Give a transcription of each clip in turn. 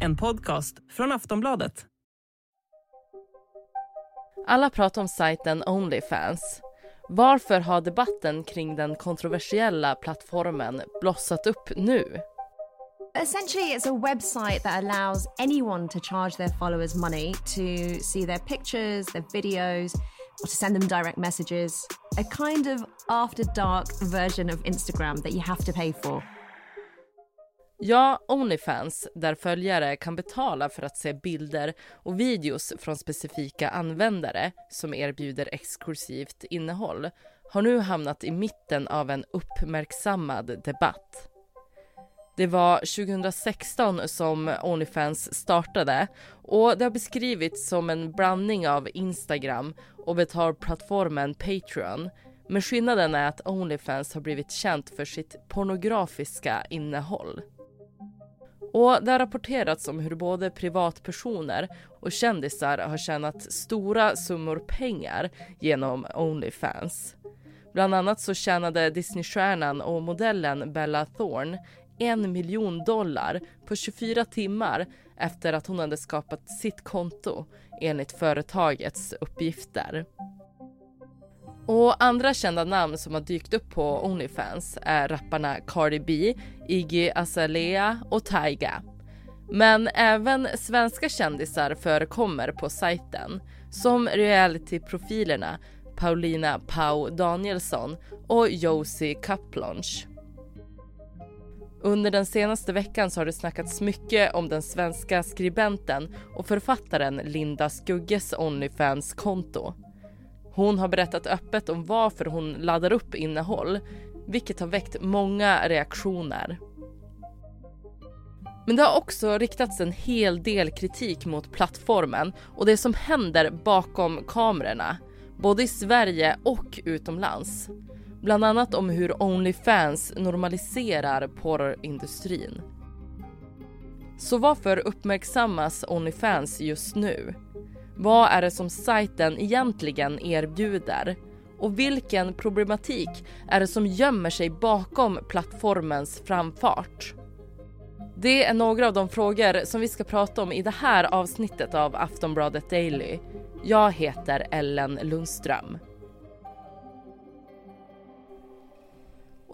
En podcast från Aftonbladet. Alla pratar om sajten Onlyfans. Varför har debatten kring den kontroversiella plattformen blossat upp nu? Essentially, it's a website that allows anyone to charge their followers money to see their pictures, their videos, to send them direct messages. A kind of after dark version of Instagram that you have to pay for. Ja, Onlyfans, där följare kan betala för att se bilder och videos från specifika användare som erbjuder exklusivt innehåll, har nu hamnat i mitten av en uppmärksammad debatt. Det var 2016 som Onlyfans startade och det har beskrivits som en blandning av Instagram och betalplattformen Patreon. Men skillnaden är att Onlyfans har blivit känt för sitt pornografiska innehåll. Och det har rapporterats om hur både privatpersoner och kändisar har tjänat stora summor pengar genom Onlyfans. Bland annat så tjänade Disneystjärnan och modellen Bella Thorne en miljon dollar på 24 timmar efter att hon hade skapat sitt konto enligt företagets uppgifter. Och andra kända namn som har dykt upp på Onlyfans är rapparna Cardi B, Iggy Azalea och Tyga. Men även svenska kändisar förekommer på sajten som realityprofilerna Paulina Pau Danielsson och Josie Kaplonch. Under den senaste veckan så har det snackats mycket om den svenska skribenten och författaren Linda Skugges Onlyfans-konto. Hon har berättat öppet om varför hon laddar upp innehåll, vilket har väckt många reaktioner. Men det har också riktats en hel del kritik mot plattformen och det som händer bakom kamerorna, både i Sverige och utomlands. Bland annat om hur Onlyfans normaliserar porrindustrin. Så varför uppmärksammas Onlyfans just nu? Vad är det som sajten egentligen erbjuder? Och vilken problematik är det som gömmer sig bakom plattformens framfart? Det är några av de frågor som vi ska prata om i det här avsnittet av Aftonbladet Daily. Jag heter Ellen Lundström.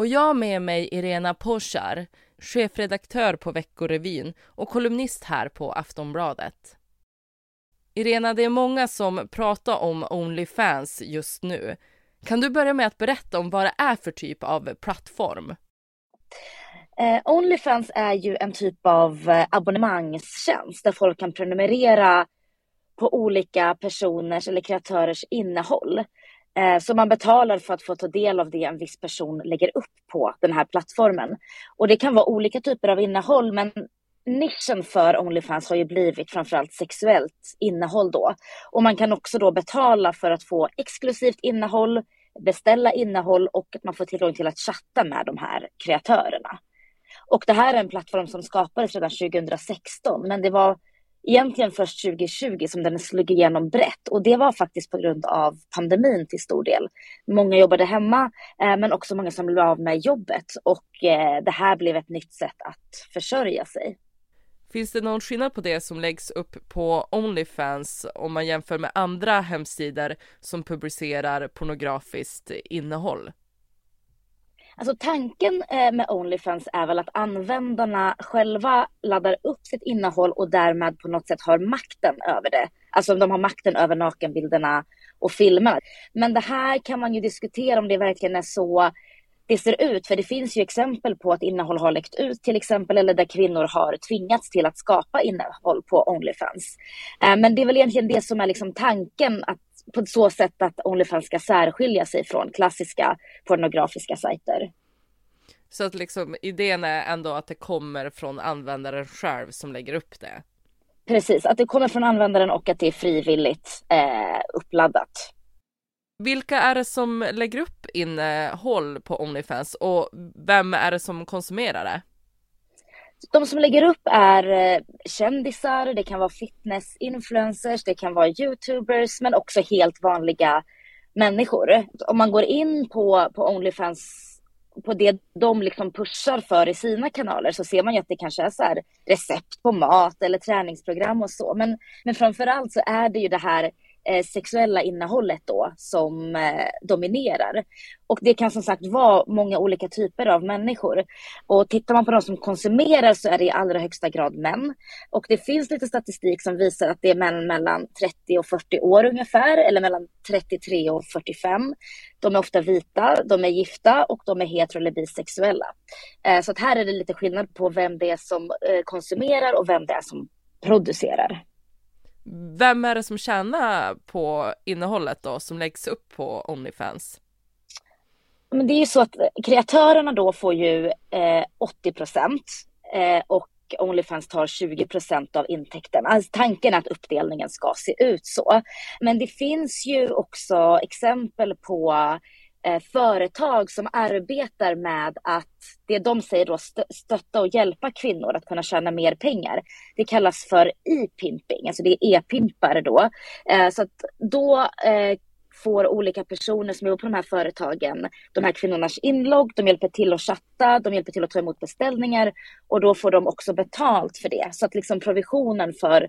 Och jag har med mig Irena Poschar, chefredaktör på Veckorevyn och kolumnist här på Aftonbladet. Irena, det är många som pratar om Onlyfans just nu. Kan du börja med att berätta om vad det är för typ av plattform? Eh, Onlyfans är ju en typ av eh, abonnemangstjänst där folk kan prenumerera på olika personers eller kreatörers innehåll. Eh, så man betalar för att få ta del av det en viss person lägger upp på den här plattformen. Och det kan vara olika typer av innehåll men nischen för Onlyfans har ju blivit framförallt sexuellt innehåll då. Och man kan också då betala för att få exklusivt innehåll, beställa innehåll och att man får tillgång till att chatta med de här kreatörerna. Och det här är en plattform som skapades redan 2016 men det var egentligen först 2020 som den slog igenom brett och det var faktiskt på grund av pandemin till stor del. Många jobbade hemma eh, men också många som blev av med jobbet och eh, det här blev ett nytt sätt att försörja sig. Finns det någon skillnad på det som läggs upp på Onlyfans om man jämför med andra hemsidor som publicerar pornografiskt innehåll? Alltså tanken eh, med Onlyfans är väl att användarna själva laddar upp sitt innehåll och därmed på något sätt har makten över det. Alltså de har makten över nakenbilderna och filmerna. Men det här kan man ju diskutera om det verkligen är så det ser ut. För det finns ju exempel på att innehåll har läckt ut till exempel eller där kvinnor har tvingats till att skapa innehåll på Onlyfans. Eh, men det är väl egentligen det som är liksom tanken att på så sätt att Onlyfans ska särskilja sig från klassiska pornografiska sajter. Så att liksom idén är ändå att det kommer från användaren själv som lägger upp det? Precis, att det kommer från användaren och att det är frivilligt eh, uppladdat. Vilka är det som lägger upp innehåll på Onlyfans och vem är det som konsumerar det? De som lägger upp är eh, kändisar, det kan vara fitness-influencers, det kan vara youtubers men också helt vanliga människor. Om man går in på, på Onlyfans på det de liksom pushar för i sina kanaler så ser man ju att det kanske är så här recept på mat eller träningsprogram och så. Men, men framförallt så är det ju det här Eh, sexuella innehållet då som eh, dominerar. Och det kan som sagt vara många olika typer av människor. Och tittar man på de som konsumerar så är det i allra högsta grad män. Och det finns lite statistik som visar att det är män mellan 30 och 40 år ungefär, eller mellan 33 och 45. De är ofta vita, de är gifta och de är hetero eller bisexuella. Eh, så att här är det lite skillnad på vem det är som eh, konsumerar och vem det är som producerar. Vem är det som tjänar på innehållet då som läggs upp på Onlyfans? Men det är ju så att kreatörerna då får ju eh, 80 procent eh, och Onlyfans tar 20 procent av intäkterna. Alltså, tanken är att uppdelningen ska se ut så. Men det finns ju också exempel på eh, företag som arbetar med att det de säger då stötta och hjälpa kvinnor att kunna tjäna mer pengar. Det kallas för e-pimping, alltså det är e-pimpare då. Eh, så att då eh, får olika personer som jobbar på de här företagen de här kvinnornas inlogg, de hjälper till att chatta, de hjälper till att ta emot beställningar och då får de också betalt för det. Så att liksom provisionen för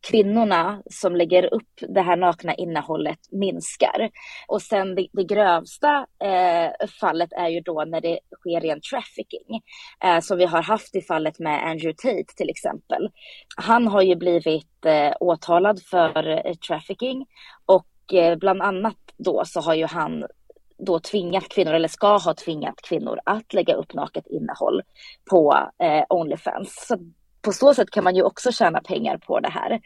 kvinnorna som lägger upp det här nakna innehållet minskar. Och sen det, det grövsta eh, fallet är ju då när det sker ren trafficking. Eh, som vi har haft i fallet med Andrew Tate till exempel. Han har ju blivit eh, åtalad för eh, trafficking och eh, bland annat då så har ju han då tvingat kvinnor, eller ska ha tvingat kvinnor att lägga upp naket innehåll på eh, Onlyfans. Så på så sätt kan man ju också tjäna pengar på det här.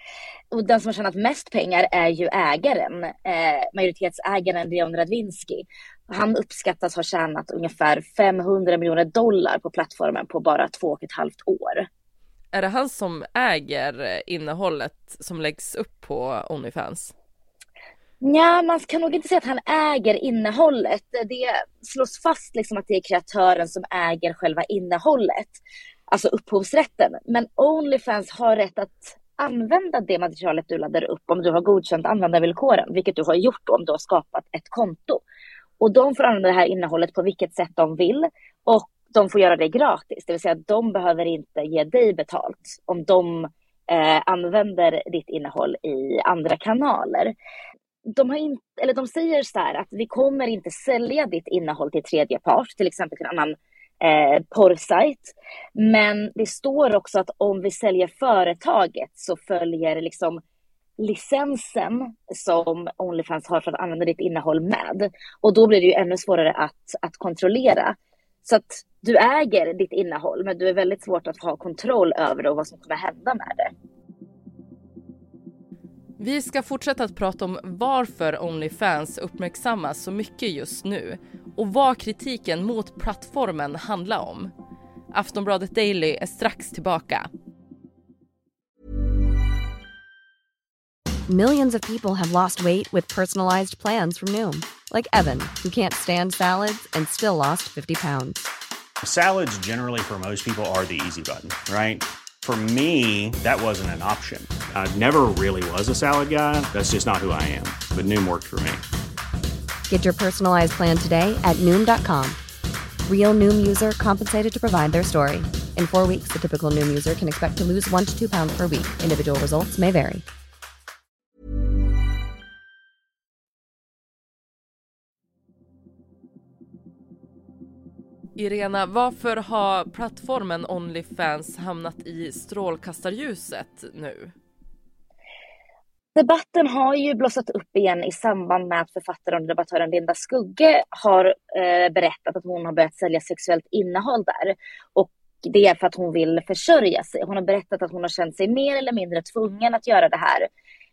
Och den som har tjänat mest pengar är ju ägaren, eh, majoritetsägaren Leon Radvinsky. Han uppskattas ha tjänat ungefär 500 miljoner dollar på plattformen på bara två och ett halvt år. Är det han som äger innehållet som läggs upp på Onlyfans? Ja, man kan nog inte säga att han äger innehållet. Det slås fast liksom att det är kreatören som äger själva innehållet alltså upphovsrätten. Men Onlyfans har rätt att använda det materialet du laddar upp om du har godkänt användarvillkoren, vilket du har gjort om du har skapat ett konto. Och de får använda det här innehållet på vilket sätt de vill och de får göra det gratis, det vill säga att de behöver inte ge dig betalt om de eh, använder ditt innehåll i andra kanaler. De, har in, eller de säger så här att vi kommer inte sälja ditt innehåll till tredje part, till exempel till en annan eh, porrsajt. Men det står också att om vi säljer företaget så följer liksom licensen som Onlyfans har för att använda ditt innehåll med. Och då blir det ju ännu svårare att, att kontrollera. Så att du äger ditt innehåll men du är väldigt svårt att ha kontroll över det och vad som kommer hända med det. Vi ska fortsätta att prata om varför Onlyfans uppmärksammas så mycket just nu och vad kritiken mot plattformen handlar om. Aftonbladet Daily är strax tillbaka. Millions of people have lost weight with personalized plans from Noom. Like Evan, who can't stand salads and still lost 50 pounds. Salads generally for most people are the easy button, right? For me, that wasn't an option. I never really was a salad guy. That's just not who I am. But Noom worked for me. Get your personalized plan today at Noom.com. Real Noom user compensated to provide their story. In four weeks, the typical Noom user can expect to lose one to two pounds per week. Individual results may vary. Irena, varför har plattformen Onlyfans hamnat i strålkastarljuset nu? Debatten har ju blossat upp igen i samband med att författaren och debattören Linda Skugge har eh, berättat att hon har börjat sälja sexuellt innehåll där. Och det är för att hon vill försörja sig. Hon har berättat att hon har känt sig mer eller mindre tvungen att göra det här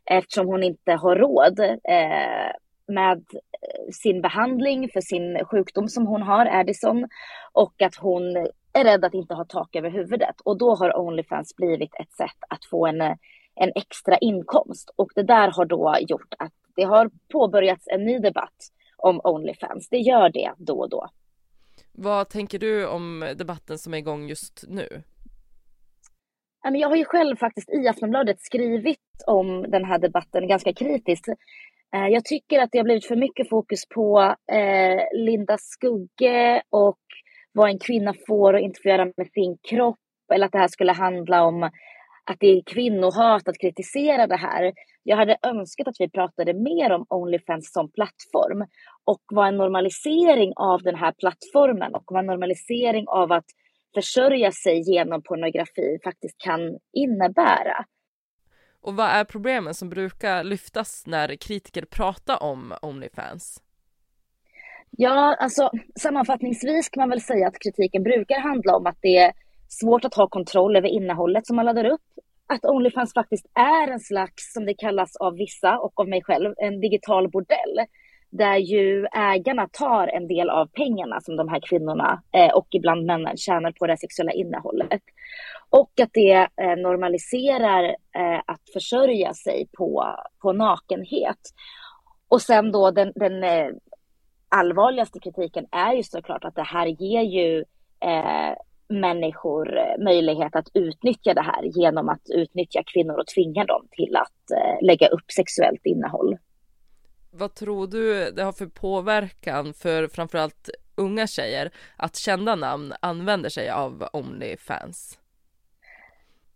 eftersom hon inte har råd eh, med eh, sin behandling för sin sjukdom som hon har, Addison, och att hon är rädd att inte ha tak över huvudet. Och då har Onlyfans blivit ett sätt att få en, eh, en extra inkomst. Och det där har då gjort att det har påbörjats en ny debatt om Onlyfans. Det gör det då och då. Vad tänker du om debatten som är igång just nu? Jag har ju själv faktiskt i Aftonbladet skrivit om den här debatten ganska kritiskt. Eh, jag tycker att det har blivit för mycket fokus på eh, Linda Skugge och vad en kvinna får och inte får göra med sin kropp eller att det här skulle handla om att det är kvinnohat att kritisera det här. Jag hade önskat att vi pratade mer om Onlyfans som plattform och vad en normalisering av den här plattformen och vad en normalisering av att försörja sig genom pornografi faktiskt kan innebära. Och vad är problemen som brukar lyftas när kritiker pratar om Onlyfans? Ja, alltså sammanfattningsvis kan man väl säga att kritiken brukar handla om att det är svårt att ha kontroll över innehållet som man laddar upp. Att Onlyfans faktiskt är en slags, som det kallas av vissa och av mig själv, en digital bordell. Där ju ägarna tar en del av pengarna som de här kvinnorna eh, och ibland männen tjänar på det sexuella innehållet. Och att det eh, normaliserar eh, att försörja sig på, på nakenhet. Och sen då den, den eh, allvarligaste kritiken är ju såklart att det här ger ju eh, människor eh, möjlighet att utnyttja det här genom att utnyttja kvinnor och tvinga dem till att eh, lägga upp sexuellt innehåll. Vad tror du det har för påverkan för framförallt unga tjejer att kända namn använder sig av Onlyfans?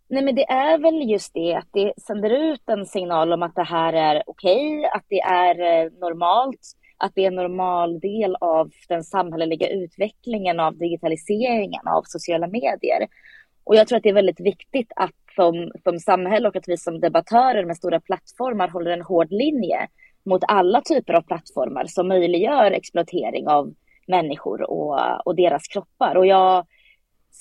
Nej men det är väl just det att det sänder ut en signal om att det här är okej, okay, att det är eh, normalt att det är en normal del av den samhälleliga utvecklingen av digitaliseringen av sociala medier. Och jag tror att det är väldigt viktigt att som, som samhälle och att vi som debattörer med stora plattformar håller en hård linje mot alla typer av plattformar som möjliggör exploatering av människor och, och deras kroppar. Och jag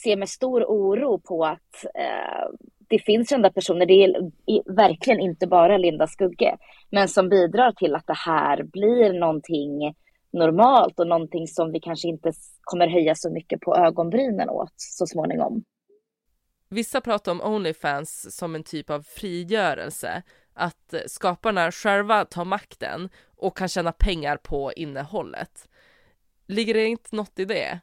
ser med stor oro på att eh, det finns kända personer, det är verkligen inte bara Linda Skugge, men som bidrar till att det här blir någonting normalt och någonting som vi kanske inte kommer höja så mycket på ögonbrynen åt så småningom. Vissa pratar om Onlyfans som en typ av frigörelse, att skaparna själva tar makten och kan tjäna pengar på innehållet. Ligger det inte något i det?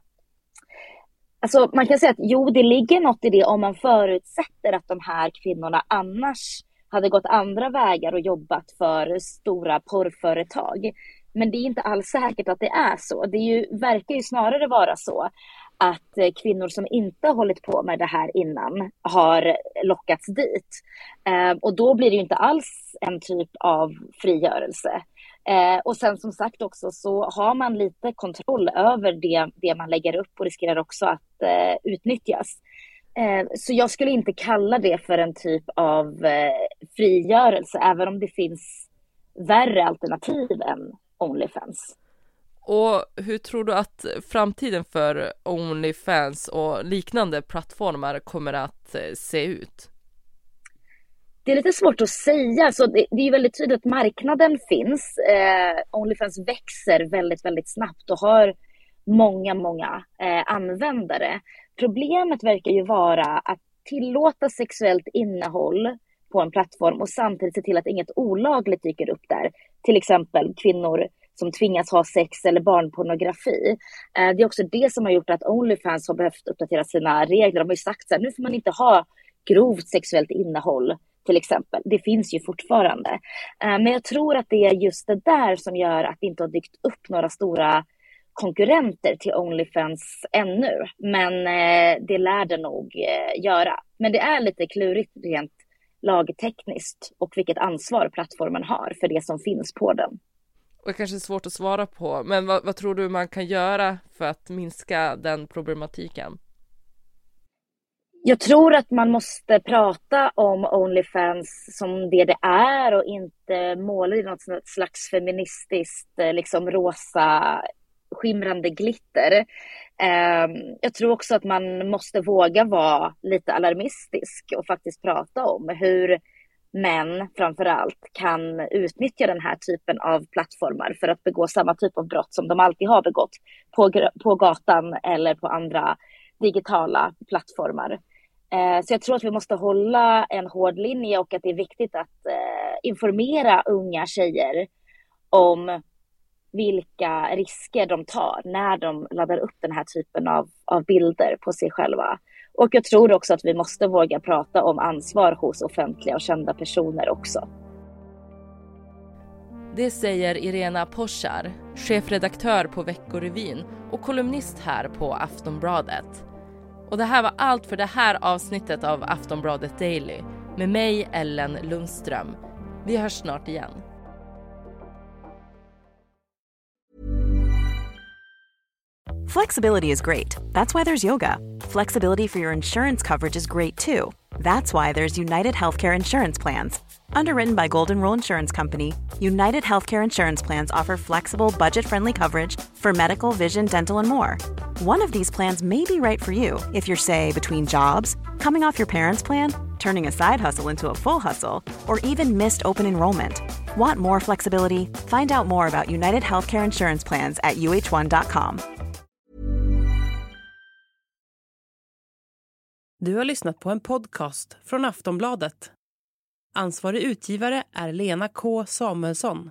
Alltså man kan säga att jo, det ligger något i det om man förutsätter att de här kvinnorna annars hade gått andra vägar och jobbat för stora porrföretag. Men det är inte alls säkert att det är så. Det är ju, verkar ju snarare vara så att eh, kvinnor som inte har hållit på med det här innan har lockats dit. Eh, och då blir det ju inte alls en typ av frigörelse. Eh, och sen som sagt också så har man lite kontroll över det, det man lägger upp och riskerar också att eh, utnyttjas. Eh, så jag skulle inte kalla det för en typ av eh, frigörelse, även om det finns värre alternativ än Onlyfans. Och hur tror du att framtiden för Onlyfans och liknande plattformar kommer att eh, se ut? Det är lite svårt att säga. Så det, det är väldigt tydligt att marknaden finns. Eh, Onlyfans växer väldigt, väldigt snabbt och har många, många eh, användare. Problemet verkar ju vara att tillåta sexuellt innehåll på en plattform och samtidigt se till att inget olagligt dyker upp där. Till exempel kvinnor som tvingas ha sex eller barnpornografi. Eh, det är också det som har gjort att Onlyfans har behövt uppdatera sina regler. De har ju sagt att nu får man inte ha grovt sexuellt innehåll till exempel. Det finns ju fortfarande. Eh, men jag tror att det är just det där som gör att det inte har dykt upp några stora konkurrenter till Onlyfans ännu. Men eh, det lär det nog eh, göra. Men det är lite klurigt rent lagtekniskt och vilket ansvar plattformen har för det som finns på den. Och det kanske är svårt att svara på, men vad, vad tror du man kan göra för att minska den problematiken? Jag tror att man måste prata om Onlyfans som det det är och inte måla i något slags feministiskt eh, liksom rosa skimrande glitter. Ehm, jag tror också att man måste våga vara lite alarmistisk och faktiskt prata om hur män framför allt kan utnyttja den här typen av plattformar för att begå samma typ av brott som de alltid har begått på, på gatan eller på andra digitala plattformar. Eh, så jag tror att vi måste hålla en hård linje och att det är viktigt att eh, informera unga tjejer om vilka risker de tar när de laddar upp den här typen av, av bilder på sig själva. Och jag tror också att vi måste våga prata om ansvar hos offentliga och kända personer också. Det säger Irena Poschar, chefredaktör på Veckorevyn och kolumnist här på Aftonbladet. Och det här var allt för det här avsnittet av Aftonbladet Daily med mig, Ellen Lundström. Vi hörs snart igen. Flexibility is great. That's why there's yoga. Flexibility for your insurance coverage is great too. That's why there's United Healthcare Insurance Plans. Underwritten by Golden Rule Insurance Company, United Healthcare Insurance Plans offer flexible, budget friendly coverage for medical, vision, dental, and more. One of these plans may be right for you if you're, say, between jobs, coming off your parents' plan, turning a side hustle into a full hustle, or even missed open enrollment. Want more flexibility? Find out more about United Healthcare Insurance Plans at uh1.com. Du har lyssnat på en podcast från Aftonbladet. Ansvarig utgivare är Lena K Samuelsson.